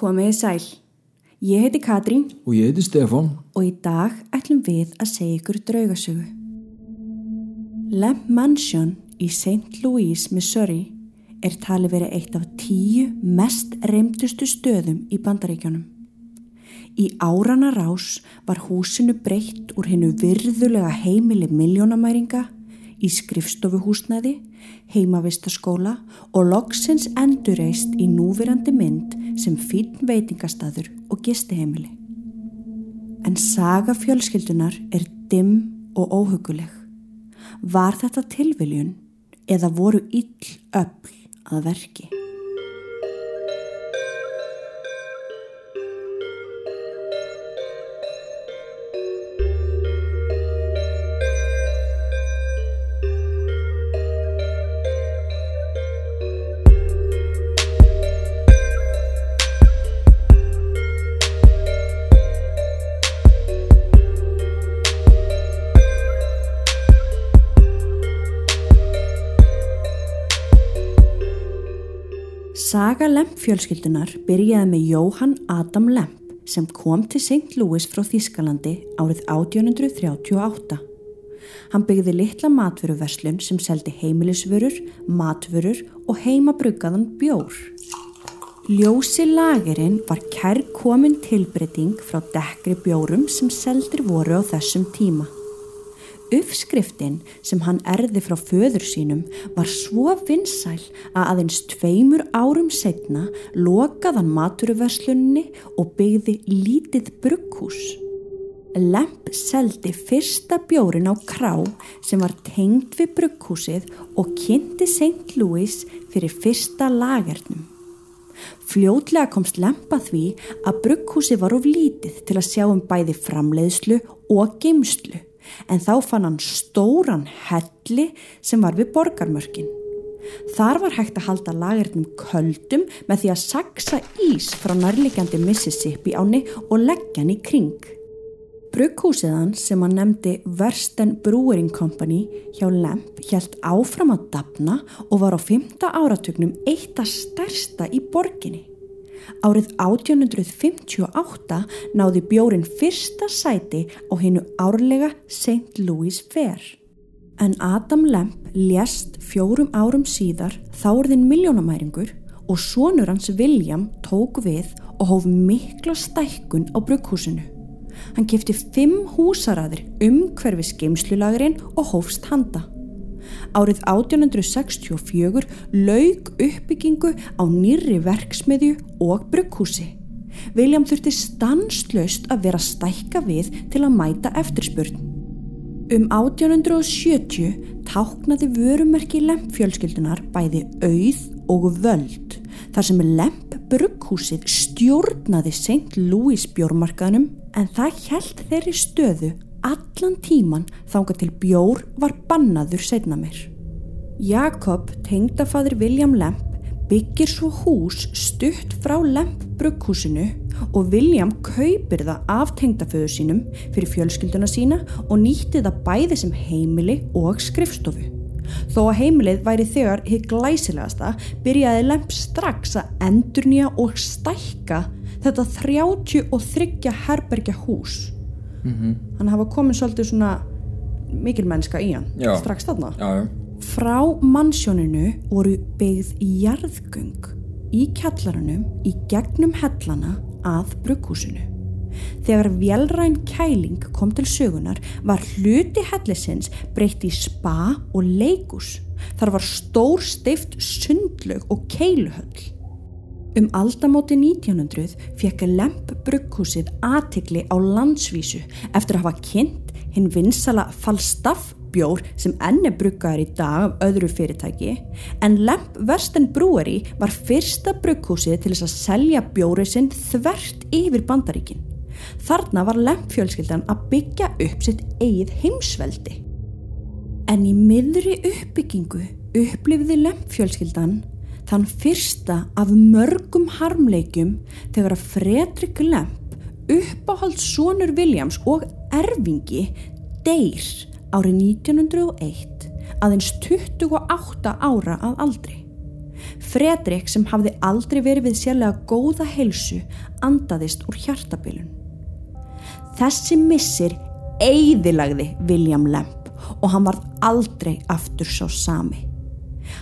Komiði sæl. Ég heiti Katrín Og ég heiti Stefan. og í dag ætlum við að segja ykkur draugasögu. Lamp Mansion í St. Louis, Missouri er talið verið eitt af tíu mest reymdustu stöðum í bandaríkjónum. Í árana rás var húsinu breytt úr hennu virðulega heimili miljónamæringa í skrifstofuhúsnæði, heimavistaskóla og loksins endurreist í núverandi mynd sem fín veitingastadur og gistiheimili. En saga fjölskyldunar er dimm og óhuguleg. Var þetta tilviljun eða voru ill öll að verki? Saga Lemp fjölskyldunar byrjaði með Jóhann Adam Lemp sem kom til St. Louis frá Þískalandi árið 1838. Hann byggði litla matvöruverslun sem seldi heimilisvörur, matvörur og heimabruggaðan bjór. Ljósi lagerinn var kærkomin tilbreyting frá dekkri bjórum sem seldir voru á þessum tíma. Uppskriftin sem hann erði frá föður sínum var svo vinsæl að aðeins tveimur árum setna lokaðan maturverslunni og byggði lítið brugghús. Lemp seldi fyrsta bjórin á krá sem var tengd við brugghúsið og kynnti St. Louis fyrir fyrsta lagernum. Fljótlega komst Lempa því að brugghúsi var of lítið til að sjá um bæði framleiðslu og geimslu en þá fann hann stóran helli sem var við borgarmörkin. Þar var hægt að halda lagernum köldum með því að saksa ís frá nærlegjandi Mississippi áni og leggja hann í kring. Brugghúsið hann sem hann nefndi Versten Brewing Company hjá Lemp hjælt áfram að dapna og var á 5. áratugnum eitt að stærsta í borginni. Árið 1858 náði bjórin fyrsta sæti á hennu árlega St. Louis Fair. En Adam Lemp lést fjórum árum síðar þáriðin miljónamæringur og sonur hans William tók við og hóf mikla stækkun á brugghúsinu. Hann kefti fimm húsaraðir um hverfi skeimslulagurinn og hófst handa. Árið 1864 laug uppbyggingu á nýri verksmiðju og brugghúsi. William þurfti stanslöst að vera stækka við til að mæta eftirspurn. Um 1870 táknaði vörumerki lempfjölskyldunar bæði auð og völd þar sem lemp brugghúsið stjórnaði St. Louis bjórmarkaðnum en það held þeirri stöðu allan tíman þánga til bjór var bannaður setna mér. Jakob, tengdafadur William Lemp, byggir svo hús stutt frá Lemp brugghúsinu og William kaupir það af tengdaföðu sínum fyrir fjölskylduna sína og nýtti það bæði sem heimili og skrifstofu. Þó að heimilið væri þegar hitt glæsilegasta byrjaði Lemp strax að endurnýja og stækka þetta 33 herbergja hús Mm -hmm. hann hafa komin svolítið svona mikil mennska í hann Já. strax þarna Já, já. frá mannsjóninu voru byggð jarðgöng í kjallarunum í gegnum hellana að brugghúsinu þegar vélræn kæling kom til sögunar var hluti hellisins breytt í spa og leikus þar var stór stift sundlaug og keiluhöll Um aldamóti 1900 fekk Lemp brugghúsið aðtikli á landsvísu eftir að hafa kynnt hinn vinsala Falstaff bjór sem enni bruggaður í dag af öðru fyrirtæki en Lemp Versten Brewery var fyrsta brugghúsið til þess að selja bjórið sinn þvert yfir bandaríkin. Þarna var Lemp fjölskyldan að byggja upp sitt eigið heimsveldi. En í miðri uppbyggingu upplifði Lemp fjölskyldan þann fyrsta af mörgum harmleikjum þegar að Fredrik Lemp uppáhald sonur Williams og erfingi deyr árið 1901 aðeins 28 ára að aldri. Fredrik sem hafði aldrei verið við sérlega góða heilsu andaðist úr hjartabilun. Þessi missir eigðilagði William Lemp og hann varð aldrei aftur sá sami.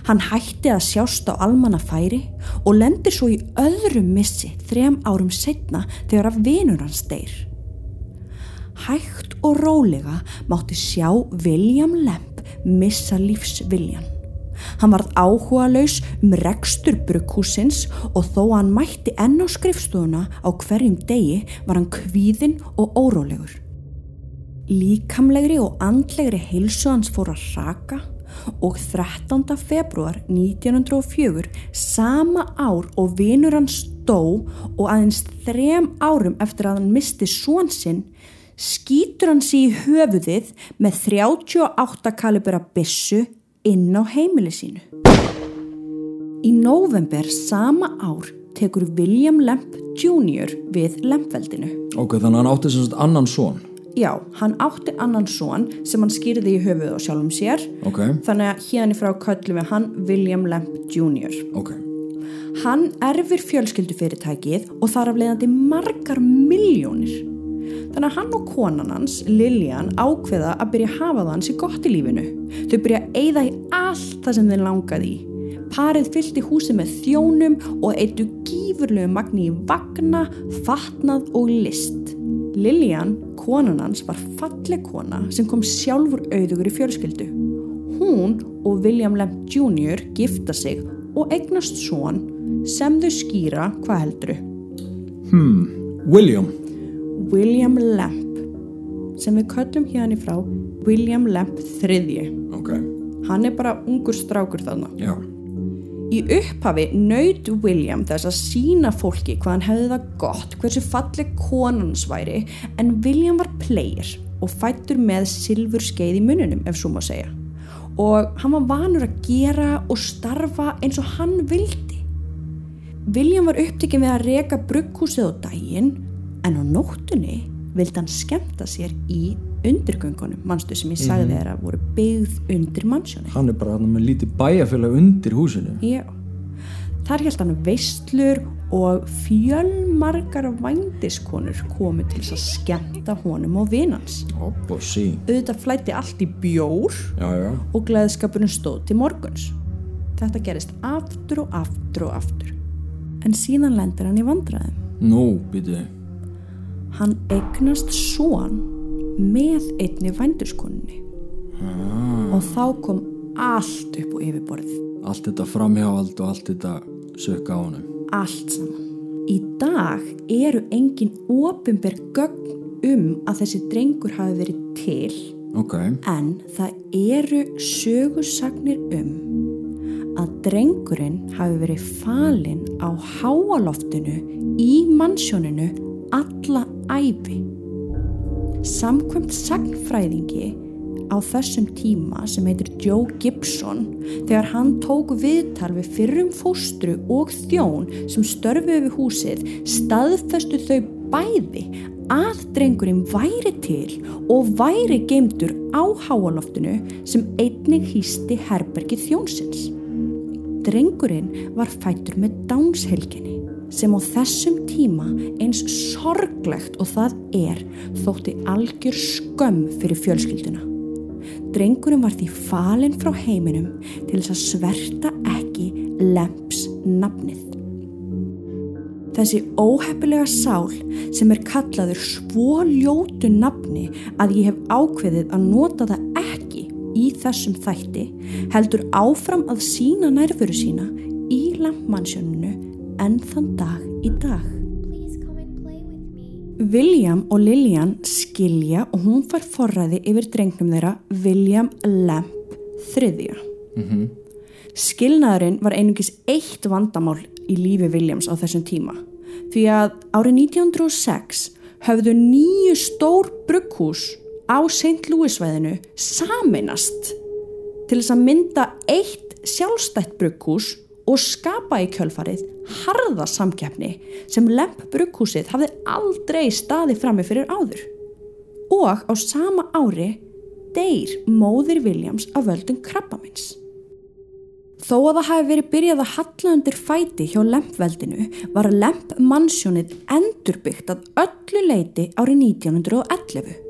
Hann hætti að sjást á almanna færi og lendir svo í öðrum missi þrem árum setna þegar að vinur hans deyr. Hægt og rólega mátti sjá William Lemp missa lífsviljan. Hann varð áhuga laus um rekstur brugghúsins og þó að hann mætti enn á skrifstofuna á hverjum degi var hann kvíðinn og órólegur. Líkamlegri og andlegri heilsu hans fór að raka og 13. februar 1904 sama ár og vinur hans dó og aðeins þrem árum eftir að hann misti svon sinn skýtur hans í höfuðið með 38 kalibera bissu inn á heimili sínu. Í november sama ár tekur William Lemp Jr. við Lempveldinu. Ok, þannig að hann átti sem sagt annan són. Já, hann átti annan són sem hann skýrði í höfuð á sjálfum sér. Ok, Þannig að hérna frá köllum við hann William Lemp Jr. ok. Hann erfir fjölskyldufyrirtækið og þar af leiðandi margar miljónir. Þannig að hann og konan hans, Liljan, ákveða að byrja að hafa það hans í gott í lífinu. Þau byrja að eyða í allt það sem þeir langaði í. Parið fylgdi húsi með þjónum og eittu gífurlegu magni í vagna, fatnað og list. Liljan, konan hans, var falleg kona sem kom sjálfur auðugur í fjölskyldu. Hún og William Lemp Jr. gifta sig og eignast són sem þau skýra hvað helduru. William. William Lemp sem við köllum hérna í frá William Lemp þriðji. Ok, Hann er bara ungur strákur þarna. já. Í upphafi naut William þess að sína fólki hvað hann hefði það gott, hversu falleg konans væri, en William var player og fættur með silfur skeið í mununum, ef svo má segja. Og hann var vanur að gera og starfa eins og hann vildi. William var upptekinn við að reka brugghúsið á daginn, en á nóttunni vildi hann skemmta sér í undirgöngunum, mannstu sem ég sagði þér að voru byggð undir mannsjóni. Hann er bara hann með lítið bæjarfélag undir húsinu. Já. Þar held hann veistlur og fjölmargar vændiskonur komu til þess að skemmta honum og vinans. Auðvitað flætti allt í bjór Já, já. og gleðskapurinn stóð til morguns. Þetta gerist aftur og aftur og aftur. En síðan lendir hann í vandræðum. Nú, býtu. Hann eignast són með einni vændiskonunni. Og þá kom allt upp á yfirborðið. Allt þetta framhjáhald og allt þetta sökka á honum. allt saman. Í dag eru engin ofinber gögn um að þessi drengur hafi verið til Ok, en það eru sögursagnir um að drengurinn hafi verið falinn á háaloftinu í mannsjóninu alla æfi. Samkvæmt sagnfræðingi á þessum tíma sem heitir Joe Gibson þegar hann tók viðtal við fyrrum fóstru og þjón sem störfu við húsið staðfestu þau bæði að drengurinn væri til og væri geimdur á háaloftinu sem einnig hýsti herbergi þjónsins. Drengurinn var fættur með dánshelginni sem á þessum tíma eins sorglegt og það er þótti algjör skömm fyrir fjölskylduna. Drengurinn var því falinn frá heiminum til þess að sverta ekki Lemps nafnið. Þessi óheppilega sál sem er kallaður svo ljótu nafni að ég hef ákveðið að nota það ekki í þessum þætti heldur áfram að sína nærfuru sína í lampmannsjónunu enn þann dag í dag. William og Lillian skilja og hún fær forræði yfir drengnum þeirra William Lamp þriðja. Skilnaðurinn var einungis eitt vandamál í lífi Williams á þessum tíma því að árið 1906 höfðu nýju stór brugghús á St. Louis-væðinu saminast til þess að mynda eitt sjálfstætt brugghús og skapa í kjölfarið harða samkeppni sem Lemp brugghúsið hafði aldrei staði frammi fyrir áður. Og á sama ári deyr móðir Williams af völdum krabbamins. Þó að það hafi verið byrjað að halla undir fæti hjá lempveldinu var lempmannsjónið endurbyggt að öllu leiti árið 1911.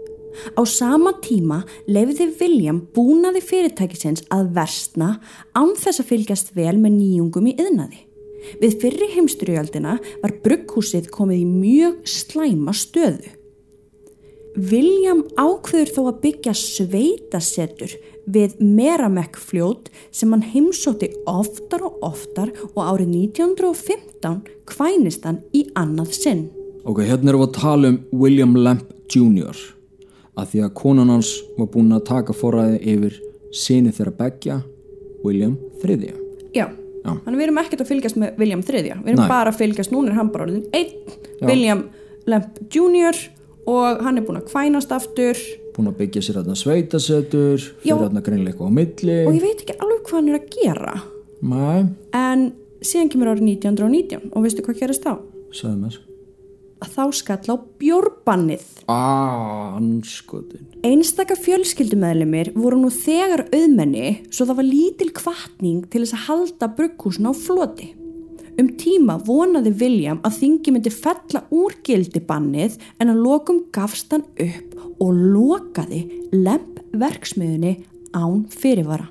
Á sama tíma lefði William búnaði fyrirtækisins að versna án þess að fylgjast vel með nýjungum í yðnaði. Við fyrri heimstyrjöldina var brugghúsið komið í mjög slæma stöðu. William ákveður þó að byggja sveitasetur við Meramekk fljót sem hann heimsótti oftar og oftar og árið 1915 kvænist hann í annað sinn. Ok, hérna erum við að tala um William Lamp Jr. að því að konan hans var búin að taka forræði yfir sinni þeirra begja, William III. Já, Já. þannig við erum ekkert að fylgjast með William III. Við erum Nei. bara að fylgjast, núna er hann bara orðin einn. William Lamp Jr. og hann er búin að kvænast aftur Búin að byggja sér hérna sveitasetur, fyrir greinlega eitthvað á milli. og ég veit ekki alveg hvað hann er að gera. Mæ, En síðan kemur árið 1919 og veistu hvað gerist þá? sagði mér. Að þá skall á bjórbannið. Ah, anskotin. Einstaka fjölskyldumæðlimir voru nú þegar auðmenni svo það var lítil kvartning til þess að halda brugghúsin á floti. Um tíma vonaði William að þingi myndi fella úr gildi bannið en að lokum gafst hann upp og lokaði lemp verksmiðunni án fyrirvara.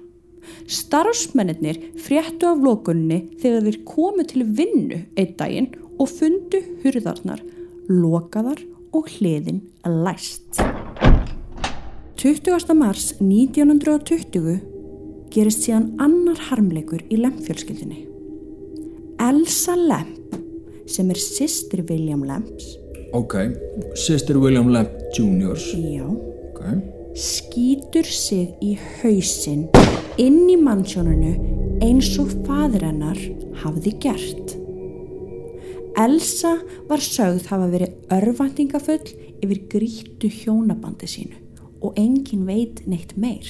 Starfsmennir fréttu af lokunni þegar þeir komu til vinnu einn daginn og fundu hurðarnar, lokaðar og hliðin læst. 20. mars 1920 gerist síðan annar harmleikur í Lemp-fjölskyldinni. Elsa Lemp, sem er systir William Lemps, Ok, sýstir William Lamp Jr. já, Ok, skýtur sig í hausinn inn í mannsjónunu eins og fadir hennar hafði gert. Elsa var sögð hafa verið örvæntingafull yfir grítu hjónabandi sínu og engin veit neitt meir.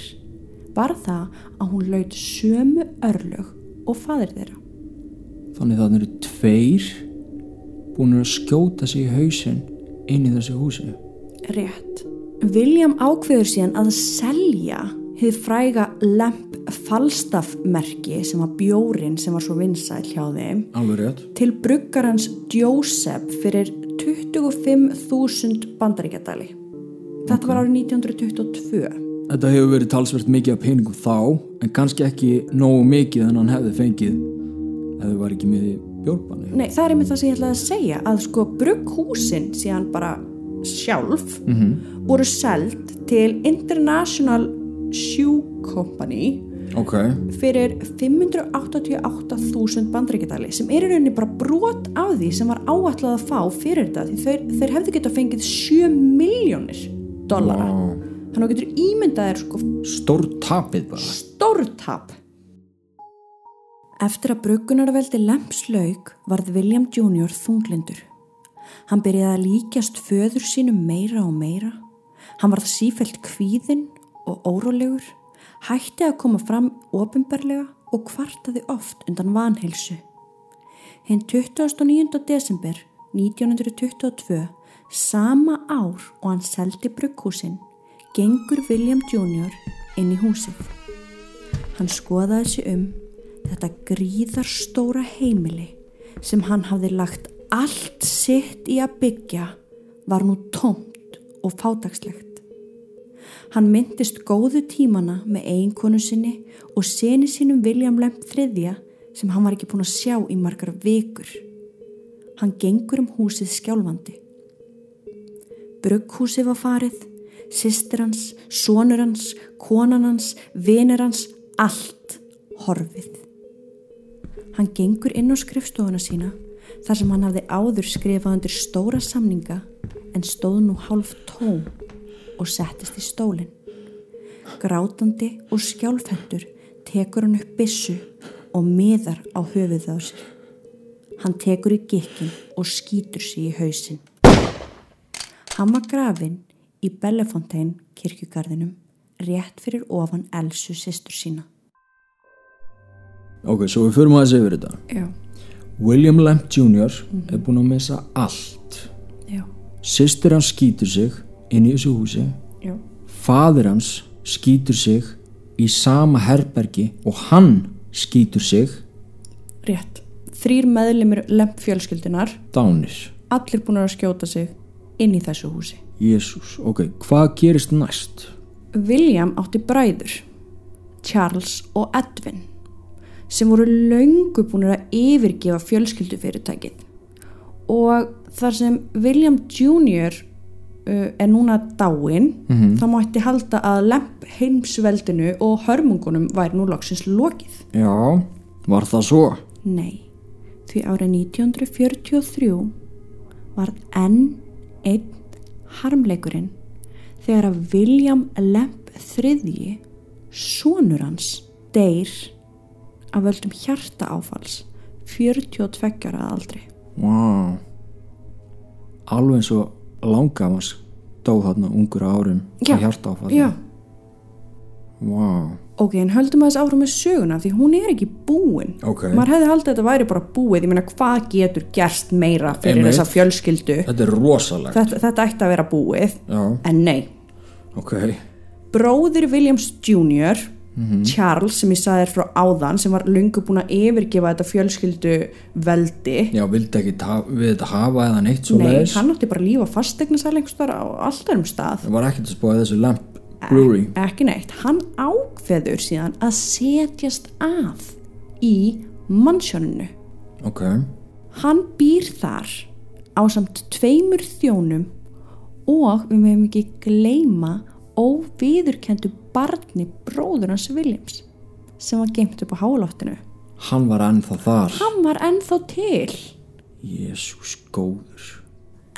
Bara það að hún laut sömu örlög og fadir þeirra. þannig það eru tveir búin að skjóta sig í hausinn inn í þessu húsi. Rétt. William ákveður síðan að selja hið fræga Lemp Falstaff merki sem var bjórin sem var svo vinsæl hjá þeim Alveg til bruggarans Joseph fyrir 25.000 bandaríkjadali. Þetta var árið 1922. Þetta hefur verið talsvert mikið af peningum þá en kannski ekki nógu mikið en hann hefði fengið ef þau var ekki með í bjórbanni. Nei, það er einmitt það sem ég ætlaði að segja að sko brugghúsin síðan bara sjálf voru seld til International Shoe Company Ok, fyrir 588.000 bandaríkjadali sem er í rauninni bara brot af því sem var áætlað að fá fyrir þetta því þeir, þeir hefðu getað fengið 7 miljónir dollara Vá. þannig að getur ímyndaðir sko stór tapið bara. stórtap Eftir að bruggunarveldi Lempslaug varð William Jr. þunglindur. Hann byrjaði að líkjast föður sínum meira og meira. Hann varð sífelt kvíðinn og órólegur, hætti að koma fram ofinberlega og kvartaði oft undan vanheilsu. Hinn 29. desember 1922, sama ár og hann seldi brugghúsin, gengur William Jr. inn í húsið. Hann skoðaði sig um þetta gríðarstóra heimili sem hann hafði lagt allt sitt í að byggja var nú tómt og fátagslegt. Hann myndist góðu tímana með eiginkonu sinni og seni sínum William Lemp III sem hann var ekki búin að sjá í margar vikur. Hann gengur um húsið skjálfandi. Brugghúsið var farið, systir hans, sonur hans, konan hans, vinir hans, allt horfið. Hann gengur inn á skrifstofuna sína þar sem hann hafði áður skrifað undir stóra samninga en stóð nú hálf tóm og settist í stólinn. Grátandi og skjálfhendur tekur hann upp byssu og miðar á höfuð á sér. Hann tekur í gikkin og skýtur sig í hausinn. Hann var grafinn í Bellefontein kirkjugarðinum rétt fyrir ofan Elsu sýstur sína. Ok, svo við förum aðeins yfir þetta. Já, William Lamp Jr. er búin að missa allt. já, Sistir hans skýtur sig inn í þessu húsi. já. Fadir hans skýtur sig í sama herbergi og hann skýtur sig, Rétt. Þrýr meðlimir lemp fjölskyldunar, dánir. allir búin að skjóta sig inn í þessu húsi. Jésús, ok, hvað gerist næst? William átti bræður, Charles og Edwin, sem voru löngu búin að yfirgefa fjölskyldufyrirtækið og þar sem William Jr. Uh, er núna dáinn, þá mætti halda að lemp heimsveldinu og hörmungunum væri nú loksins lokið. Já, var það svo? Nei, því árið 1943 var enn einn harmleikurinn þegar að William Lemp þriðji, sonur hans, deyr af völdum hjartaáfalls 42 ára að aldri. Vá, alveg eins og langamans dó þarna ungur árum að hjarta áfalli. Já. Vá, Ok, en höldum að þess áfram með söguna því hún er ekki búin. Ok. Maður hefði haldið að þetta væri bara búið, ég meina hvað getur gerst meira fyrir Einmitt. þessa fjölskyldu. þetta er rosalegt. Þetta, þetta ætti að vera búið, Já, en nei. ok. bróðir Williams Jr. Charles sem ég sagði þér frá áðan sem var lungu búin að yfirgefa þetta fjölskyldu veldi Já, vildi ekki við þetta hafa eða neitt svo nei, leiðis? hann átti bara að lífa fastegnisal einhverstaðar á alltaf um stað. Það var ekkert að spáða þessu lamp brewery. ekki neitt, hann ákveður síðan að setjast að í mannsjóninu Ok, hann býr þar á samt tveimur þjónum og við meðum ekki gleyma óviðurkendu barni bróður hans Williams sem var geimt upp á háloftinu hann var ennþá þar. hann var ennþá til Jésús góður.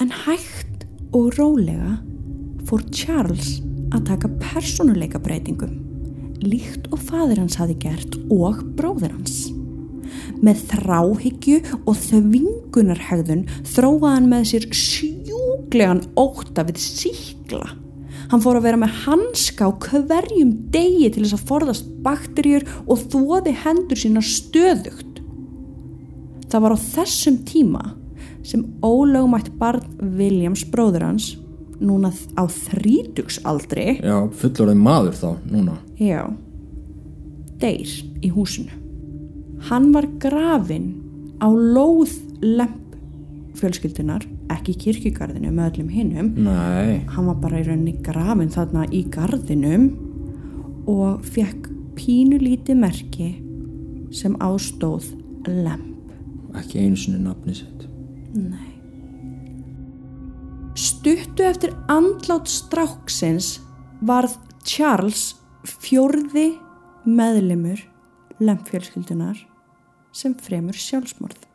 en hægt og rólega fór Charles að taka persónuleika breytingum líkt og fadir hans hafi gert og bróður hans með þráhyggju og þvingunarhegðun þróaði hann með sér sjúglegan ótta við síkla hann fór að vera með hanska á hverjum degi til þess að forðast bakterjur og þóði hendur sína stöðugt það var á þessum tíma sem ólögumætt barn Williams bróður hans núna á þrítugsaldri Já, fullorðið maður þá, núna. Já, deyr í húsinu. Hann var grafinn á lóð lemp fjölskyldunar, ekki í kirkjugarðinu með öllum hinnum. Hann var bara í rauninni grafinn þarna í garðinum og fekk pínulítið merki sem ástóð lemp. ekki einu sinni nafni sitt. Nei. Stuttu eftir andlát stráksins varð Charles fjórði meðlimur lempfjölskyldunar sem fremur sjálfsmorð.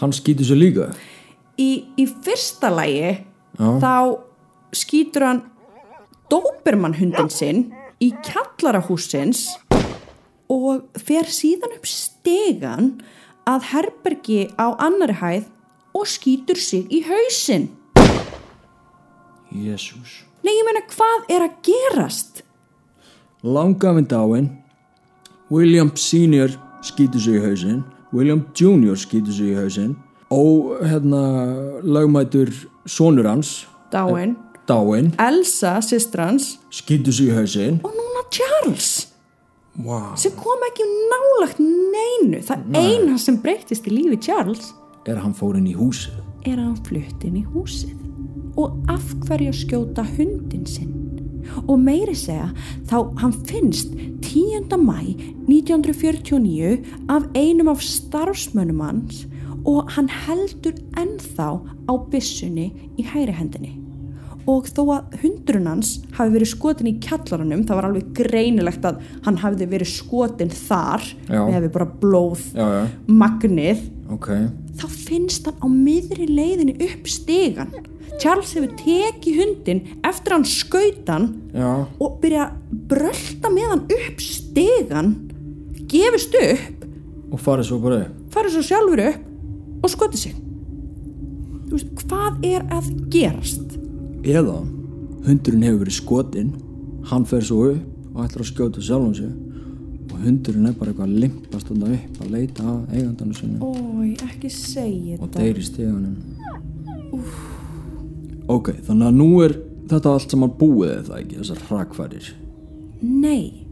Hann skýtur sér líka. Í, í fyrsta lægi þá skýtur hann Dobermann hundin sinn í kjallarahúsins og fer síðan upp stegan að herbergi á annari hæð og skýtur sig í hausinn. Jésús. Nei, ég meina, hvað er að gerast? Langafinn dáinn, William Senior skýtur sig í hausinn, William Junior skýtur sig í hausinn og hérna lagmætur sonur hans, Dáin. dáinn, Elsa, systrans skýtur sig í hausinn. og núna Charles Wow. sem kom ekki nálagt neinu. Það eina sem breytist í lífi Charles Er hann fór inn í húsið? er að hann flutt inn í húsið. Og af hverju að skjóta hundin sinn? Og meiri segja þá hann finnst 10. mæ 1949 af einum af starfsmönnum hans og hann heldur ennþá á byssunni í hægri hendinni. Og þó að hundurinn hans hafi verið skotin í kjallaranum, það var alveg greinilegt að hann hafi verið skotin þar, Já. með bara blóð, Já, já. magnið, Ok. þá finnst hann á miðri leiðinni upp stegan. Charles hefur tekið hundin eftir hann skautan og byrja að brölda með hann upp stegan, gefist upp, Og farið svo bara farið svo sjálfur upp og skoti sig. Þú veist, hvað er að gerast? Eða hundurinn hefur verið skotinn, hann fer svo upp og ætlar að skjóta sjálfum sig og hundurinn er bara eitthvað að limpast þarna upp að leita að eigandanu sinni Ói, ekki segja og þetta. deyri stegunum. Ok, þannig að nú er þetta allt saman búið eða ekki, þessar hrakfærir. Nei,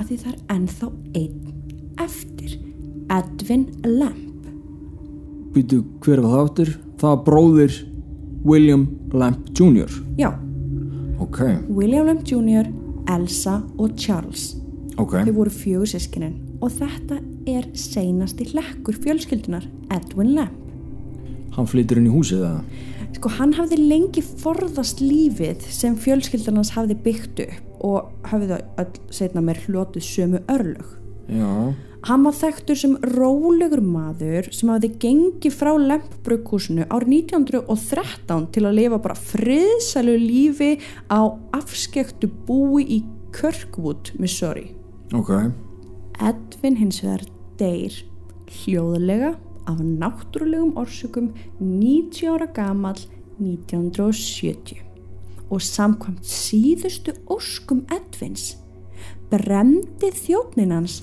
að því það er ennþá einn eftir Edwin Lamp Býtu hver var það áttur? Það var bróðir William Lamp Jr. já, Ok, William Lamp Jr. Elsa og Charles ok, þau voru fjögur sískinin og þetta er seinasti hlekkur fjölskyldunar Edwin Lamp hann flytur inn í húsið það. Sko hann hafði lengi forðast lífið sem fjölskyldan hans hafði byggt upp og hafði það öll setna mér hlotið sömu örlög. Já, Hann var þekktur sem rólegur maður sem hafði gengið frá Lempbrukúsinu árið 1913 til að lifa bara friðsælu lífi á afskektu búi í Kirkwood, Missouri. ok, Edvin hins vegar deyr hljóðlega af náttúrulegum orsökum 90 ára gamall 1970 og samkvæmt síðustu óskum Edvins bremdi þjófnin hans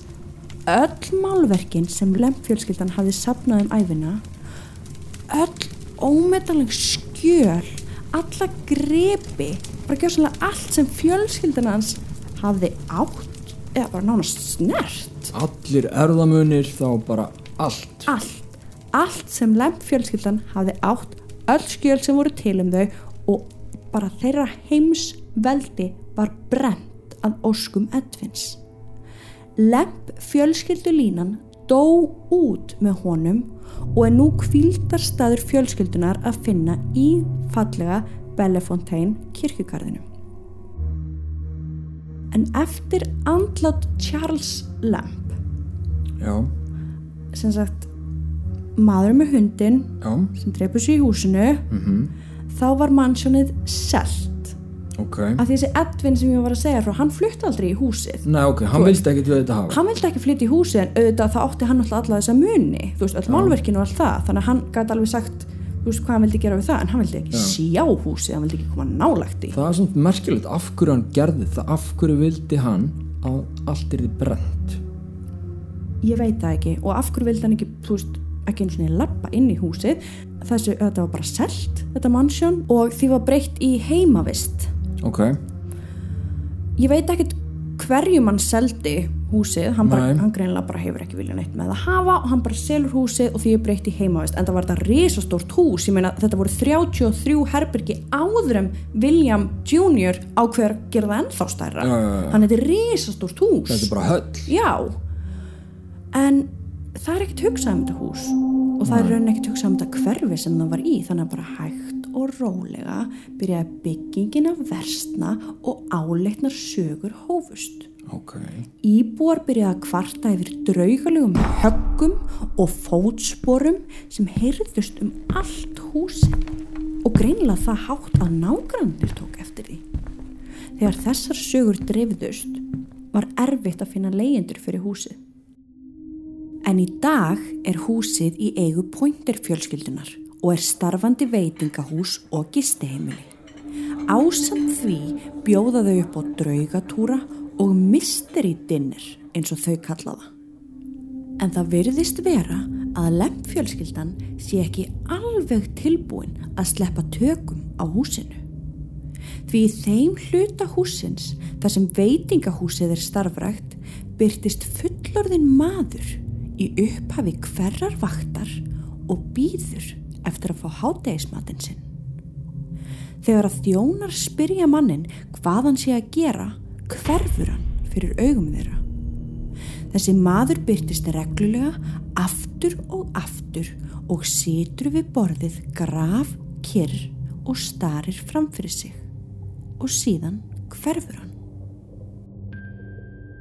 öll málverkin sem lempfjölskyldan hafði sapnað um æfina öll ómetaleg skjöl alla grepi bara gjörsanlega allt sem fjölskyldan hans hafði átt eða bara nánast snert. Allir erðamunir þá bara allt. allt, allt sem lempfjölskyldan hafði átt öll skjöl sem voru til um þau og bara þeirra heims veldi var brent að óskum Edvins Lemp fjölskyldulínan dó út með honum og er nú kvíldarstaður fjölskyldunar að finna í fallega Bellefontaine kirkjugarðinu. En eftir andlátt Charles Lamp, Já, sem sagt maður með hundin já, sem dreipur sig í húsinu, þá var mannsjónið selt. Ok. Af því þessi Edvin sem ég var að segja frá, hann flutti aldrei í húsið. Nei, ok, hann vildi ekkert við þetta hafa. hann vildi ekki flytja í húsið en auðvitað þá átti hann alltaf alla þessa muni. Þú veist, öll málverkinu og allt það. Þannig að hann gæti alveg sagt, þú veist, hvað hann vildi gera við það en hann vildi ekki sjá húsið, hann vildi ekki koma nálægt í Það er svona merkilegt af hverju hann gerði það, af hverju vildi hann að allt er þið brent. ég veit það ekki. Og af hverju vildi hann ekki, þú veist ekki einu svona lappa inn í húsið? Þessu, þetta var bara selt, þetta mannsjón og því var breytt í heimavist Ok, ég veit ekkert hverjum hann seldi húsið, hann, bara, Nei. hann greinlega bara hefur ekki vilja neitt með það hafa og hann bara selur húsið og því er breytt í heimavist en það var þetta risastórt hús. Ég meina þetta voru 33 herbergi áður en William ákveður að gera það ennþá stærra. Já, já, já. hann þetta er risastórt hús. Þetta er bara höll. já. En það er ekkert hugsað um þetta hús. Og það er raunin ekkert hugsað um þetta hverfi sem það var í þannig að bara hægt og rólega byrjaði byggingin að versna og áleitnar sögur hófust Ok, Íbúar byrjaði að kvarta yfir draugalegum höggum og fótsporum sem heyrðust um allt húsi og greinilega það hátt að nágrannir tók eftir því. Þegar þessar sögur dreifðust var erfitt að finna leyendur fyrir húsið. En í dag er húsið í eigu pointer fjölskyldunar og er starfandi veitingahús og gistiheimili. Ásamt því bjóða þau upp á draugatúra og mystery dinner eins og þau kalla það. En það virðist vera að lempfjölskyldan sé ekki alveg tilbúin að sleppa tökum á húsinu. Því í þeim hluta húsins þar sem veitingahúsið er starfrækt byrtist fullorðin maður í upphafi hverrar vaktar og býður eftir að fá hátegismatinn sinn. Þegar að þjónar spyrja mannin hvað hann sé að gera, hverfur hann fyrir augum þeirra. Þessi maður byrtist reglulega aftur og aftur og situr við borðið graf, kyrr og starir framfyrir sig og síðan hverfur hann.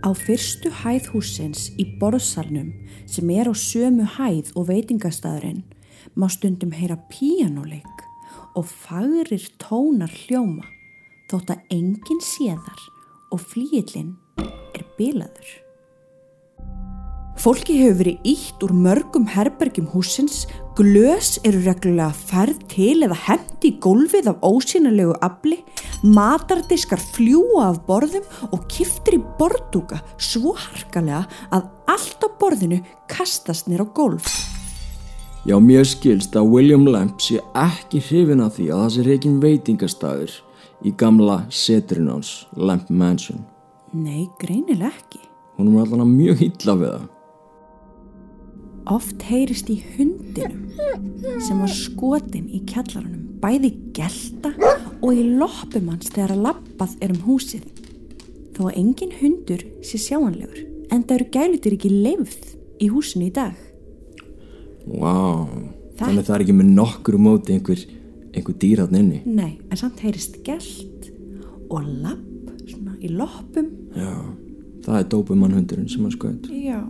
Á fyrstu hæð húsins í borðsalnum sem er á sömu hæð og veitingastæðurinn má stundum heyra píanoleik og fagrir tónar hljóma þótt að enginn séðar og flíillinn er bilaður. Fólki hefur verið ítt úr mörgum herbergjum húsins, glös eru reglulega færð til eða hendi í gólfið af ósýnilegu afli, matardiskar fljúa af borðum og kiftir í borðdúka svo harkalega að allt á borðinu kastast nér á gólf. Já, mér skilst að William Lamp sé ekki hrifin af því að það sé reikin veitingastæður í gamla seturinn hans, Lamp Mansion. Nei, greinileg ekki. Hún er allan mjög illa við það. Oft heyrist í hundinum sem var skotin í kjallarunum, bæði gelta og í loppum hans þegar að lappað er um húsið. Þó að engin hundur sé sjáanlegur, en það eru gælutir ekki leifð í húsinu í dag. Vá, Það- þannig það er ekki með nokkur móti einhver, einhver dýratn inni. Nei, en samt heyrist gelt og lapp svona í loppum. Já, það er dópumann hundurinn sem hann skoðið. Já.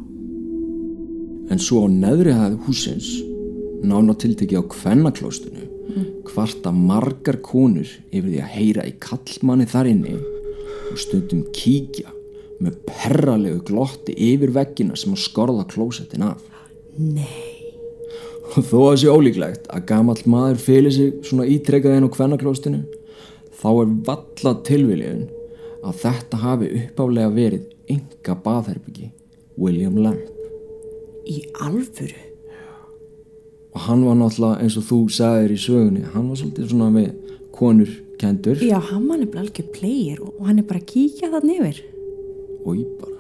En svo á neðri hæð húsins, nána tiltekið á kvennaklóstinu, kvarta margar konur yfir því að heyra í kallmanni þar inni og stundum kíkja með perralegu glotti yfir veggina sem að skorða klósettin af. Nei. Þó að sé ólíklegt að gamall maður fylir sig svona ítrekað inn á kvennaklóstinu, þá er valla tilviljiðun að þetta hafi uppálega verið enga baðherbyggi, William Lamb. Í alfuru? og hann var náttúrulega eins og þú sagðir í sögunni hann var svolítið svona með konur kendur Já, hann var nefnilega algjör player og hann er bara að kíkja þann yfir. og ég bara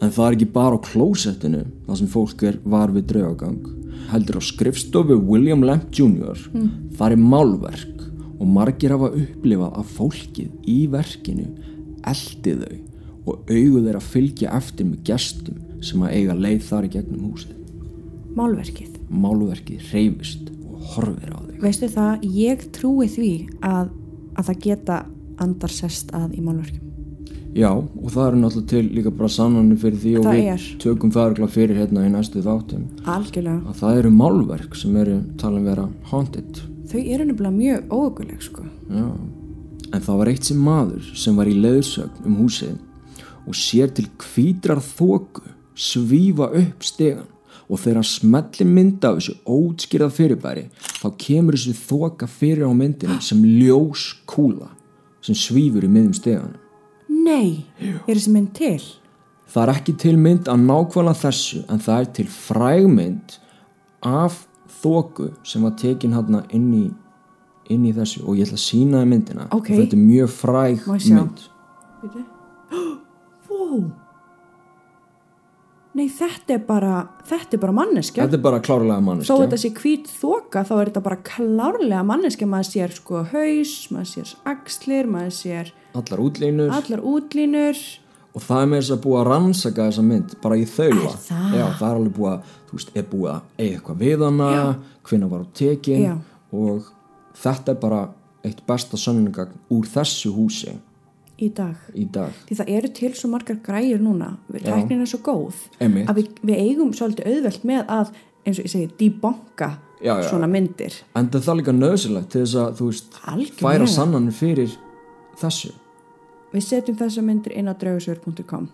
en það er ekki bara á klósettinu þar sem fólk er var við draugagang heldur á skrifstofu William Lamp Jr. það er málverk og margir hafa upplifað að fólkið í verkinu eldi þau og augu þeirra fylgja eftir með gestum sem að eiga leið þar í gegnum húsið Málverkið. málverkið reyfist og horfir á þau Veistu það, ég trúi því að, að það geta andar sest að í málverkjum. Já, og það eru náttúrulega til líka bara sannanir fyrir því og Það við er. tökum það fyrir hérna í næstu þáttum Algjörlega. að það eru málverk sem eru talin vera haunted Þau eru nefnilega mjög óöguleg, sko. Já. en það var eitt sem maður sem var í leiðsögn um húsið og sér til hvítrar þóku svífa upp stegan og þegar hann smelli mynda af þessu ótskýrað fyrirbæri þá kemur þessu þoka fyrir á myndinu sem ljós kúla sem svífur í miðum steganum Nei, er þessi mynd til? Það er ekki til mynd að nákvæmlega þessu en það er til frægmynd af þóku sem var tekin hérna inn inn í þessu og ég ætla að sína þið myndina Ok. og þetta er mjög fræg mynd? Vó! Nei, þetta er bara, þetta er bara manneskja. Þetta er bara klárlega Þó manneskja þetta sé hvít þoka, þá er þetta bara klárlega manneskja. Maður sér sko haus, maður sér axlir, maður sér allar útlínur allar útlínur. og það er með þess að búa að rannsaka þessa mynd bara í þaula það? Já, það er alveg búið að, þú veist, er búið að eiga eitthvað við hana, hvenna var á tekin Já. og þetta er bara eitt besta sönnungagn úr þessu húsi Í dag. í dag Því það eru til svo margar græjur núna. Tæknin er svo góð. Einmitt. Að við, við eigum svolítið auðvelt með að, eins og ég segi, já. svona myndir. En það er líka nöðsilegt til þess að, þú veist, Algjörlega. færa sannanir fyrir þessu. Við setjum þessa myndir inn á draugasögur.com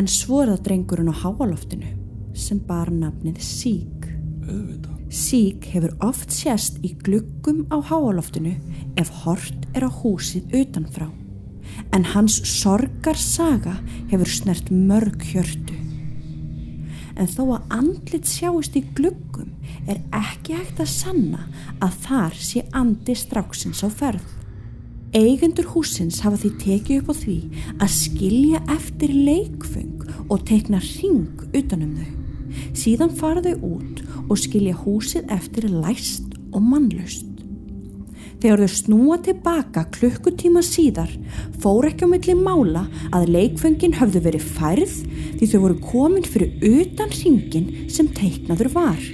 En svo er það drengurinn á háaloftinu sem bar nafnið Sík. Auðvitað. Sík hefur oft sést í gluggum á háaloftinu ef hort er á húsið utanfrá. En hans sorgar saga hefur snert mörg hjörtu. En þó að andlit sjáist í gluggum er ekki hægt að sanna að þar sé andi stráksins á ferð. Eigendur húsins hafa því tekið upp á því að skilja eftir leikfeng og tekna ring utanum þau. Síðan fara þau út og skilja húsið eftir læst og mannlaust. Þegar þau snúa tilbaka klukkutíma síðar fór ekki á milli mála að leikfengin höfðu verið færð því þau voru komin fyrir utan ringin sem teiknaður var.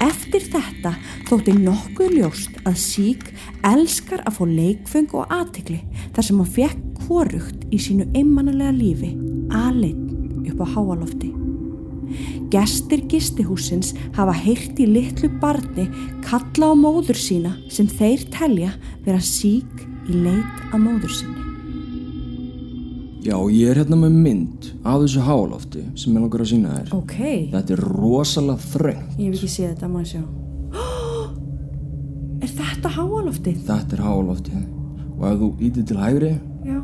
Eftir þetta þótti nokkuð ljóst að sík elskar að fá leikfeng og aðtikli þar sem hann fekk hvorugt í sínu einmannalega lífi aðleitt upp á háalofti. Gestir gistihúsins hafa heyrt í litlu barni kalla á móður sína sem þeir telja vera sík í leit að móður sinni. Já, ég er hérna með mynd af þessu hálofti sem ég langar að sína þér. Ok, Þetta er rosalega þröngt. ég hef ekki séð þetta, maður sjá. Er þetta háaloftið? Þetta er hálofti. Og ef þú ítir til hægri, Já.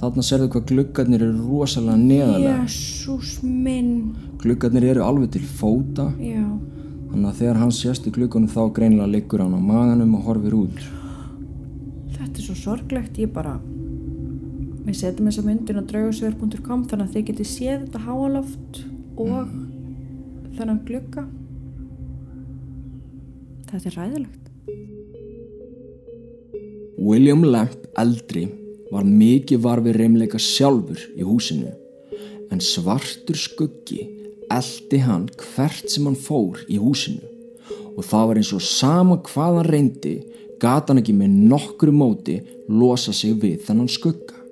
þarna serðu hvað gluggarnir eru rosalega neðalega. Jésús minn. Gluggarnir eru alveg til fóta. Já. Þannig að þegar hann sést í gluggunum þá greinilega liggur hann á maganum og horfir út. Þetta er svo sorglegt, ég bara við setjum þessa myndin á draugasögur.com þannig að þið getið séð þetta háaloft og þennan glugga. Þetta er ræðilegt William Lamp eldri var mikið var við reymleika sjálfur í húsinu en svartur skuggi eldi hann hvert sem hann fór í húsinu. Og það var eins og sama hvað hann reyndi gat hann ekki með nokkru móti losa sig við þennan skugga.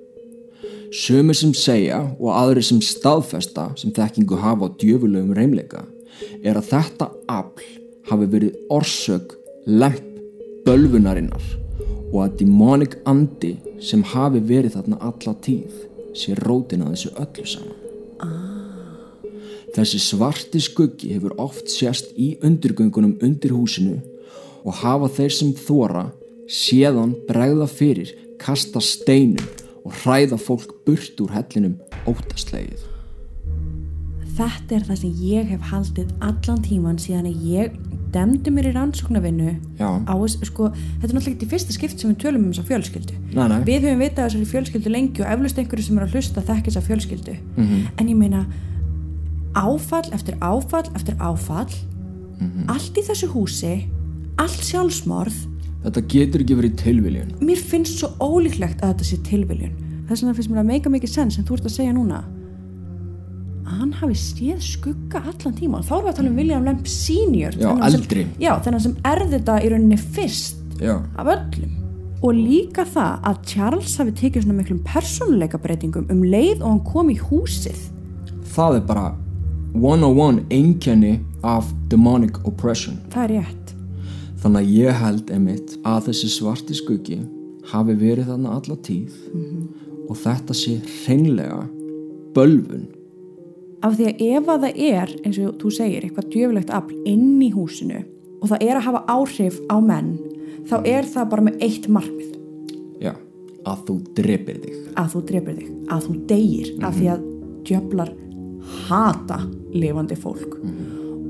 Sumir sem segja og aðri sem staðfesta sem þekkingu hafa á djöfulegum reymleika er að þetta afl hafi verið orsök lemp bölvunarinnar og að demonic andi sem hafi verið þarna alla tíð sé rótin að þessu öllu saman. Þessi svarti skuggi hefur oft sést í undirgöngunum undir húsinu og hafa þeir sem þóra séðan bregða fyrir, kasta steinum og hræða fólk burt úr hellinum óttaslegið. þetta er það sem ég hef haldið allan tíman síðan að ég demdi mér í rannsóknarvinnu á þess, sko, þetta er náttúrulega ekki fyrsta skipt sem við tölum um þessa fjölskyldu. Nei, nei. við höfum vitað þessari fjölskyldu lengi og eflust einhverju sem er að hlusta þekki þessa fjölskyldu. En ég meina áfall eftir áfall eftir áfall allt í þessu húsi allt sjálfsmorð Þetta getur ekki verið tilviljun. mér finnst svo ólíklegt að þetta sé tilviljun þess vegna finnst mér að meika mikið sens sem þú ert að segja núna að hann hafi séð skugga allan tíma þá erum við að tala um William Lamp senior Já, eldri. já, þennan sem erði þetta í rauninni fyrst Já. af öllum og líka það að Charles hafi tekið svona miklum persónuleika breytingum um leið og hann kom í húsið Það er bara 101 einkenni af demonic oppression. það er rétt Þannig að ég held einmitt að þessi svarti skuggi hafi verið þarna alla tíð og þetta sé hreinlega bölvun. af því að ef að það er eins og þú segir, eitthvað djöfulegt afl inn í húsinu og það er að hafa áhrif á menn þá er það bara með eitt markmið. Já, að þú drepir þig. að þú drefur þig, að þú deyir af því að djöflar hata lifandi fólk.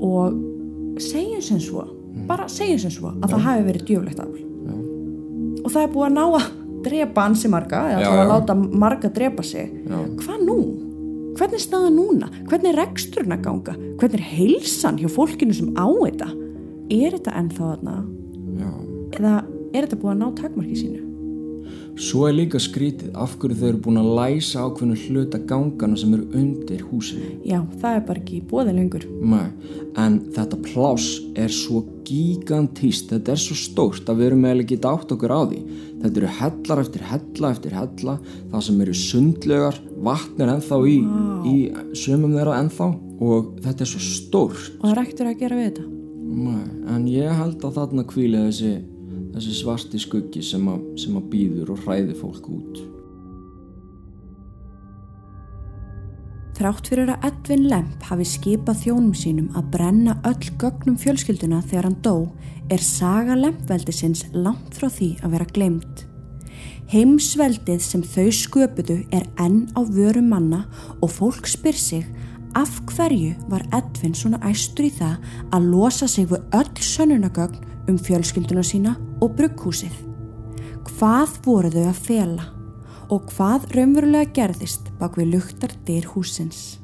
Og segjum sem svo bara segjum sem svo að það hafi verið djöflegt afl og það er búið að ná að drepa ansi marga eða að láta marga drepa sig hvað nú? Hvernig er staðan núna? Hvernig er reksturinn að ganga? Hvernig er heilsan hjá fólkinu sem á þetta? Er þetta ennþá þarna? Eða er þetta búið að ná takmarki sínu? Svo er líka skrítið af hverju þau eru búin að læsa ákveðnu hluta gangana sem eru undir húsinu. Já, það er bara ekki bóðið lengur. Nei, en þetta pláss er svo gigantíst, þetta er svo stórt að við erum eiginlega ekki átt okkur á því. Þetta eru hellar eftir hella eftir hella, það sem eru sundlegar, vatn er ennþá í, í sömum þeirra ennþá og þetta er svo stórt. Og það verið að gera við þetta. Nei, en ég held að þarna hvíli þessi, þessi svarti skuggi sem að, sem að býður og hræði fólk út. Þrátt fyrir að Edvin Lemp hafi skipað þjónum sínum að brenna öll gögnum fjölskylduna þegar hann dó er saga Lempveldisins langt frá því að vera glemt. Heimsveldið sem þau sköpuðu er enn á vöru manna og fólk spyr sig af hverju var Edvin svona æstur í það að losa sig við öll sönnunagögn um fjölskylduna sína og brugghúsið. Hvað voru þau að fela? Og hvað raunverulega gerðist bak við luktar dyr húsins.